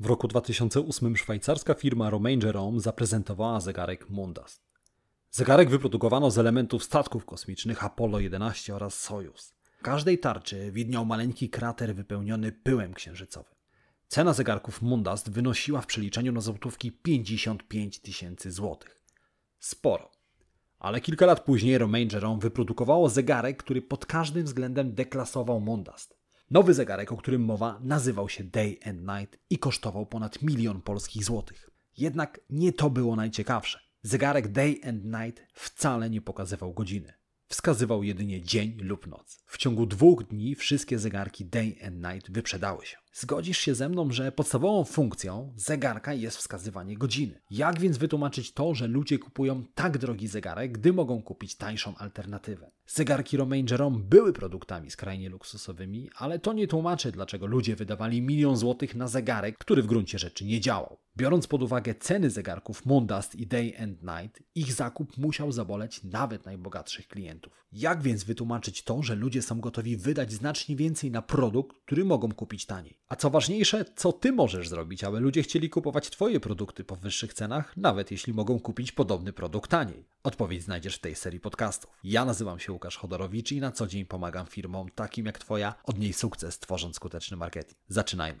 W roku 2008 szwajcarska firma Romain Jerome zaprezentowała zegarek Mundast. Zegarek wyprodukowano z elementów statków kosmicznych Apollo 11 oraz Sojus. W każdej tarczy widniał maleńki krater wypełniony pyłem księżycowym. Cena zegarków Mundast wynosiła w przeliczeniu na złotówki 55 tysięcy złotych. Sporo. Ale kilka lat później Romain Jerome wyprodukowało zegarek, który pod każdym względem deklasował Mundast. Nowy zegarek, o którym mowa, nazywał się Day and Night i kosztował ponad milion polskich złotych. Jednak nie to było najciekawsze. Zegarek Day and Night wcale nie pokazywał godziny. Wskazywał jedynie dzień lub noc. W ciągu dwóch dni wszystkie zegarki Day and Night wyprzedały się. Zgodzisz się ze mną, że podstawową funkcją zegarka jest wskazywanie godziny. Jak więc wytłumaczyć to, że ludzie kupują tak drogi zegarek, gdy mogą kupić tańszą alternatywę? Zegarki Romain były produktami skrajnie luksusowymi, ale to nie tłumaczy, dlaczego ludzie wydawali milion złotych na zegarek, który w gruncie rzeczy nie działał. Biorąc pod uwagę ceny zegarków Mundast i Day and Night, ich zakup musiał zaboleć nawet najbogatszych klientów. Jak więc wytłumaczyć to, że ludzie są gotowi wydać znacznie więcej na produkt, który mogą kupić taniej? A co ważniejsze, co ty możesz zrobić, aby ludzie chcieli kupować twoje produkty po wyższych cenach, nawet jeśli mogą kupić podobny produkt taniej? Odpowiedź znajdziesz w tej serii podcastów. Ja nazywam się Łukasz Chodorowicz i na co dzień pomagam firmom takim jak twoja odnieść sukces tworząc skuteczny marketing. Zaczynajmy.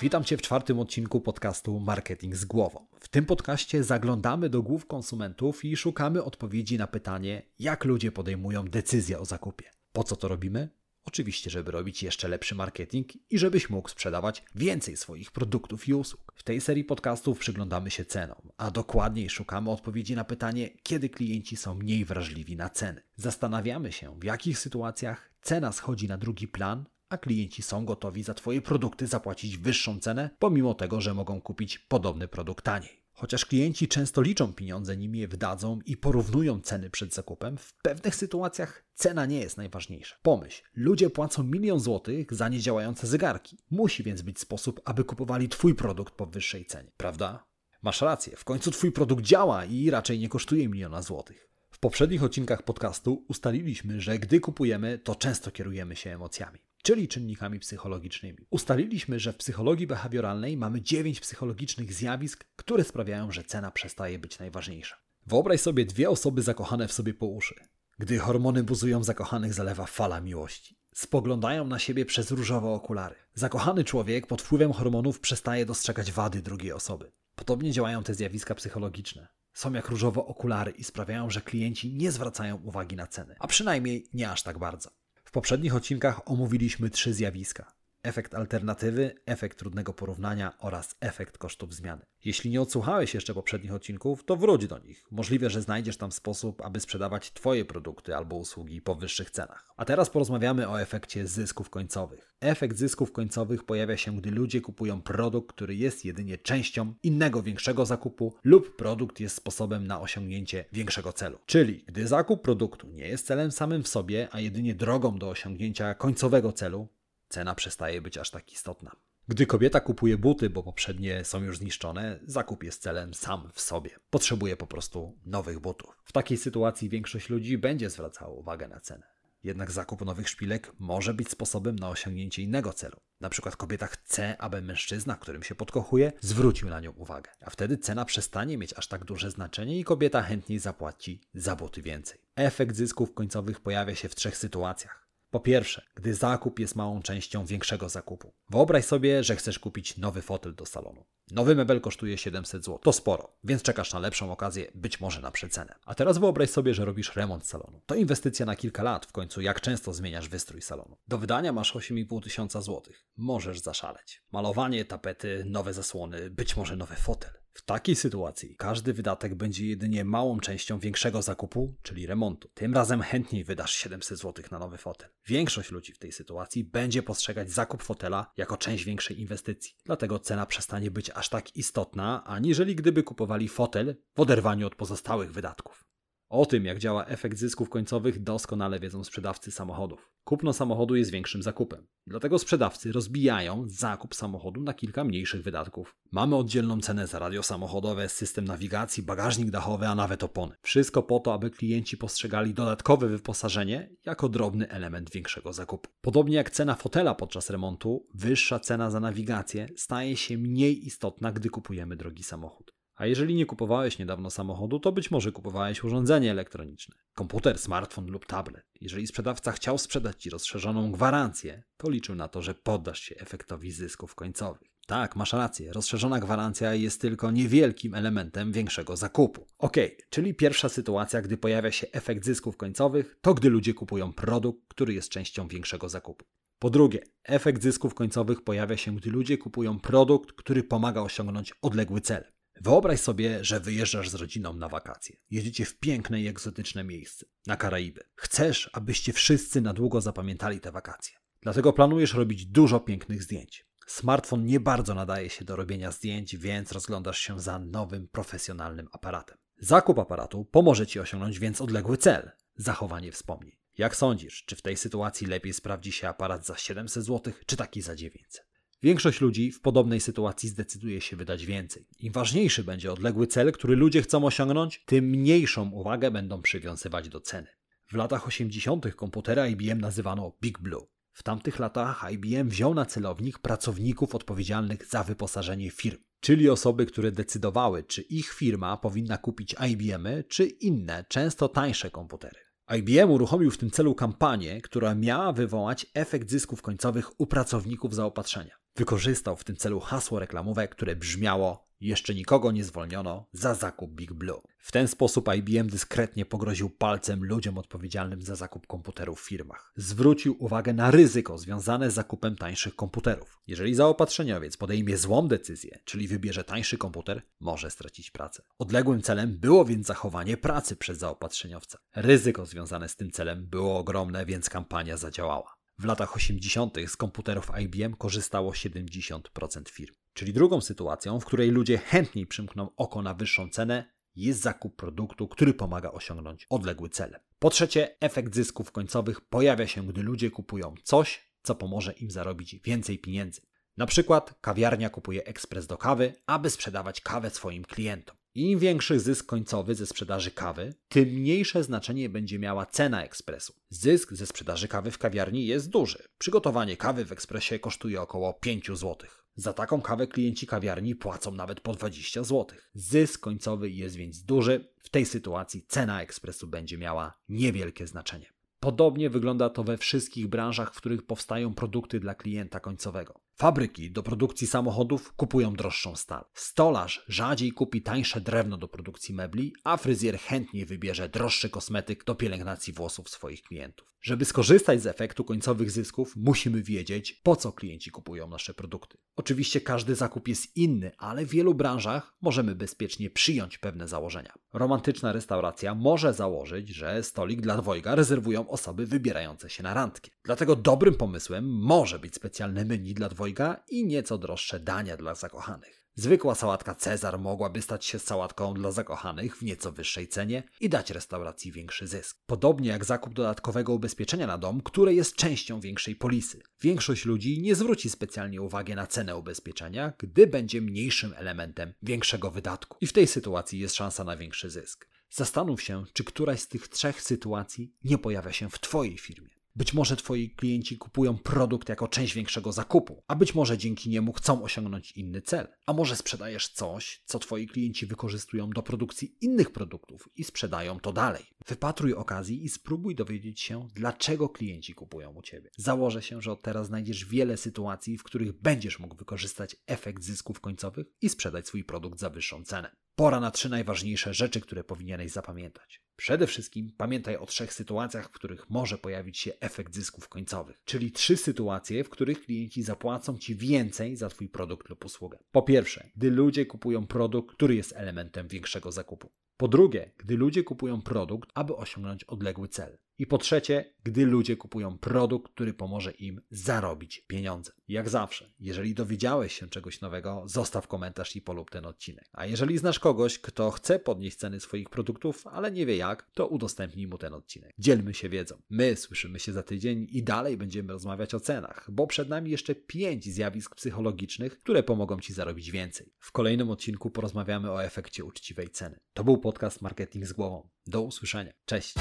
Witam Cię w czwartym odcinku podcastu Marketing z głową. W tym podcaście zaglądamy do głów konsumentów i szukamy odpowiedzi na pytanie, jak ludzie podejmują decyzję o zakupie. Po co to robimy? Oczywiście, żeby robić jeszcze lepszy marketing i żebyś mógł sprzedawać więcej swoich produktów i usług. W tej serii podcastów przyglądamy się cenom, a dokładniej szukamy odpowiedzi na pytanie, kiedy klienci są mniej wrażliwi na ceny. Zastanawiamy się, w jakich sytuacjach cena schodzi na drugi plan, a klienci są gotowi za Twoje produkty zapłacić wyższą cenę, pomimo tego, że mogą kupić podobny produkt taniej. Chociaż klienci często liczą pieniądze, nim je wydadzą i porównują ceny przed zakupem, w pewnych sytuacjach cena nie jest najważniejsza. Pomyśl, ludzie płacą milion złotych za niedziałające zegarki. Musi więc być sposób, aby kupowali Twój produkt po wyższej cenie, prawda? Masz rację, w końcu Twój produkt działa i raczej nie kosztuje miliona złotych. W poprzednich odcinkach podcastu ustaliliśmy, że gdy kupujemy, to często kierujemy się emocjami czyli czynnikami psychologicznymi. Ustaliliśmy, że w psychologii behawioralnej mamy dziewięć psychologicznych zjawisk, które sprawiają, że cena przestaje być najważniejsza. Wyobraź sobie dwie osoby zakochane w sobie po uszy. Gdy hormony buzują zakochanych, zalewa fala miłości. Spoglądają na siebie przez różowe okulary. Zakochany człowiek pod wpływem hormonów przestaje dostrzegać wady drugiej osoby. Podobnie działają te zjawiska psychologiczne. Są jak różowe okulary i sprawiają, że klienci nie zwracają uwagi na ceny, a przynajmniej nie aż tak bardzo. W poprzednich odcinkach omówiliśmy trzy zjawiska: efekt alternatywy, efekt trudnego porównania oraz efekt kosztów zmiany. Jeśli nie odsłuchałeś jeszcze poprzednich odcinków, to wróć do nich. Możliwe, że znajdziesz tam sposób, aby sprzedawać Twoje produkty albo usługi po wyższych cenach. A teraz porozmawiamy o efekcie zysków końcowych. Efekt zysków końcowych pojawia się, gdy ludzie kupują produkt, który jest jedynie częścią innego większego zakupu lub produkt jest sposobem na osiągnięcie większego celu. Czyli gdy zakup produktu nie jest celem samym w sobie, a jedynie drogą do osiągnięcia końcowego celu, cena przestaje być aż tak istotna. Gdy kobieta kupuje buty, bo poprzednie są już zniszczone, zakup jest celem sam w sobie. Potrzebuje po prostu nowych butów. W takiej sytuacji większość ludzi będzie zwracała uwagę na cenę. Jednak zakup nowych szpilek może być sposobem na osiągnięcie innego celu. Na przykład kobieta chce, aby mężczyzna, którym się podkochuje, zwrócił na nią uwagę. A wtedy cena przestanie mieć aż tak duże znaczenie i kobieta chętniej zapłaci za buty więcej. Efekt zysków końcowych pojawia się w trzech sytuacjach. Po pierwsze, gdy zakup jest małą częścią większego zakupu. Wyobraź sobie, że chcesz kupić nowy fotel do salonu. Nowy mebel kosztuje 700 zł. To sporo, więc czekasz na lepszą okazję, być może na przecenę. A teraz wyobraź sobie, że robisz remont salonu. To inwestycja na kilka lat, w końcu jak często zmieniasz wystrój salonu. Do wydania masz 8,5 tysiąca złotych. Możesz zaszaleć. Malowanie, tapety, nowe zasłony, być może nowy fotel. W takiej sytuacji każdy wydatek będzie jedynie małą częścią większego zakupu, czyli remontu. Tym razem chętniej wydasz 700 zł na nowy fotel. Większość ludzi w tej sytuacji będzie postrzegać zakup fotela jako część większej inwestycji. Dlatego cena przestanie być aż tak istotna, aniżeli gdyby kupowali fotel w oderwaniu od pozostałych wydatków. O tym, jak działa efekt zysków końcowych, doskonale wiedzą sprzedawcy samochodów. Kupno samochodu jest większym zakupem. Dlatego sprzedawcy rozbijają zakup samochodu na kilka mniejszych wydatków. Mamy oddzielną cenę za radio samochodowe, system nawigacji, bagażnik dachowy, a nawet opony. Wszystko po to, aby klienci postrzegali dodatkowe wyposażenie jako drobny element większego zakupu. Podobnie jak cena fotela podczas remontu, wyższa cena za nawigację staje się mniej istotna, gdy kupujemy drogi samochód. A jeżeli nie kupowałeś niedawno samochodu, to być może kupowałeś urządzenie elektroniczne, komputer, smartfon lub tablet. Jeżeli sprzedawca chciał sprzedać Ci rozszerzoną gwarancję, to liczył na to, że poddasz się efektowi zysków końcowych. Tak, masz rację, rozszerzona gwarancja jest tylko niewielkim elementem większego zakupu. Ok, czyli pierwsza sytuacja, gdy pojawia się efekt zysków końcowych, to gdy ludzie kupują produkt, który jest częścią większego zakupu. Po drugie, efekt zysków końcowych pojawia się, gdy ludzie kupują produkt, który pomaga osiągnąć odległy cel. Wyobraź sobie, że wyjeżdżasz z rodziną na wakacje. Jedziecie w piękne i egzotyczne miejsce, na Karaiby. Chcesz, abyście wszyscy na długo zapamiętali te wakacje. Dlatego planujesz robić dużo pięknych zdjęć. Smartfon nie bardzo nadaje się do robienia zdjęć, więc rozglądasz się za nowym, profesjonalnym aparatem. Zakup aparatu pomoże Ci osiągnąć więc odległy cel zachowanie wspomnień. Jak sądzisz, czy w tej sytuacji lepiej sprawdzi się aparat za 700 zł, czy taki za 900? Większość ludzi w podobnej sytuacji zdecyduje się wydać więcej. Im ważniejszy będzie odległy cel, który ludzie chcą osiągnąć, tym mniejszą uwagę będą przywiązywać do ceny. W latach 80. komputery IBM nazywano Big Blue. W tamtych latach IBM wziął na celownik pracowników odpowiedzialnych za wyposażenie firm, czyli osoby, które decydowały, czy ich firma powinna kupić IBMy, czy inne, często tańsze komputery. IBM uruchomił w tym celu kampanię, która miała wywołać efekt zysków końcowych u pracowników zaopatrzenia. Wykorzystał w tym celu hasło reklamowe, które brzmiało jeszcze nikogo nie zwolniono za zakup Big Blue. W ten sposób IBM dyskretnie pogroził palcem ludziom odpowiedzialnym za zakup komputerów w firmach. Zwrócił uwagę na ryzyko związane z zakupem tańszych komputerów. Jeżeli zaopatrzeniowiec podejmie złą decyzję, czyli wybierze tańszy komputer, może stracić pracę. Odległym celem było więc zachowanie pracy przez zaopatrzeniowca. Ryzyko związane z tym celem było ogromne, więc kampania zadziałała. W latach 80. z komputerów IBM korzystało 70% firm. Czyli drugą sytuacją, w której ludzie chętniej przymkną oko na wyższą cenę, jest zakup produktu, który pomaga osiągnąć odległy cel. Po trzecie, efekt zysków końcowych pojawia się, gdy ludzie kupują coś, co pomoże im zarobić więcej pieniędzy. Na przykład kawiarnia kupuje ekspres do kawy, aby sprzedawać kawę swoim klientom. Im większy zysk końcowy ze sprzedaży kawy, tym mniejsze znaczenie będzie miała cena ekspresu. Zysk ze sprzedaży kawy w kawiarni jest duży. Przygotowanie kawy w ekspresie kosztuje około 5 zł. Za taką kawę klienci kawiarni płacą nawet po 20 zł. Zysk końcowy jest więc duży. W tej sytuacji cena ekspresu będzie miała niewielkie znaczenie. Podobnie wygląda to we wszystkich branżach, w których powstają produkty dla klienta końcowego. Fabryki do produkcji samochodów kupują droższą stal. Stolarz rzadziej kupi tańsze drewno do produkcji mebli, a fryzjer chętnie wybierze droższy kosmetyk do pielęgnacji włosów swoich klientów. Żeby skorzystać z efektu końcowych zysków, musimy wiedzieć, po co klienci kupują nasze produkty. Oczywiście każdy zakup jest inny, ale w wielu branżach możemy bezpiecznie przyjąć pewne założenia. Romantyczna restauracja może założyć, że stolik dla dwojga rezerwują osoby wybierające się na randki. Dlatego dobrym pomysłem może być specjalne menu dla dwojga i nieco droższe dania dla zakochanych. Zwykła sałatka Cezar mogłaby stać się sałatką dla zakochanych w nieco wyższej cenie i dać restauracji większy zysk. Podobnie jak zakup dodatkowego ubezpieczenia na dom, które jest częścią większej polisy. Większość ludzi nie zwróci specjalnie uwagi na cenę ubezpieczenia, gdy będzie mniejszym elementem większego wydatku. I w tej sytuacji jest szansa na większy zysk. Zastanów się, czy któraś z tych trzech sytuacji nie pojawia się w Twojej firmie. Być może Twoi klienci kupują produkt jako część większego zakupu, a być może dzięki niemu chcą osiągnąć inny cel. A może sprzedajesz coś, co Twoi klienci wykorzystują do produkcji innych produktów i sprzedają to dalej. Wypatruj okazji i spróbuj dowiedzieć się, dlaczego klienci kupują u Ciebie. Założę się, że od teraz znajdziesz wiele sytuacji, w których będziesz mógł wykorzystać efekt zysków końcowych i sprzedać swój produkt za wyższą cenę. Pora na trzy najważniejsze rzeczy, które powinieneś zapamiętać. Przede wszystkim pamiętaj o trzech sytuacjach, w których może pojawić się efekt zysków końcowych, czyli trzy sytuacje, w których klienci zapłacą Ci więcej za Twój produkt lub usługę. Po pierwsze, gdy ludzie kupują produkt, który jest elementem większego zakupu. Po drugie, gdy ludzie kupują produkt, aby osiągnąć odległy cel. I po trzecie, gdy ludzie kupują produkt, który pomoże im zarobić pieniądze. Jak zawsze, jeżeli dowiedziałeś się czegoś nowego, zostaw komentarz i polub ten odcinek. A jeżeli znasz kogoś, kto chce podnieść ceny swoich produktów, ale nie wie jak, to udostępnij mu ten odcinek. Dzielmy się wiedzą. My słyszymy się za tydzień i dalej będziemy rozmawiać o cenach, bo przed nami jeszcze pięć zjawisk psychologicznych, które pomogą Ci zarobić więcej. W kolejnym odcinku porozmawiamy o efekcie uczciwej ceny. To był podcast Marketing z głową. Do usłyszenia. Cześć.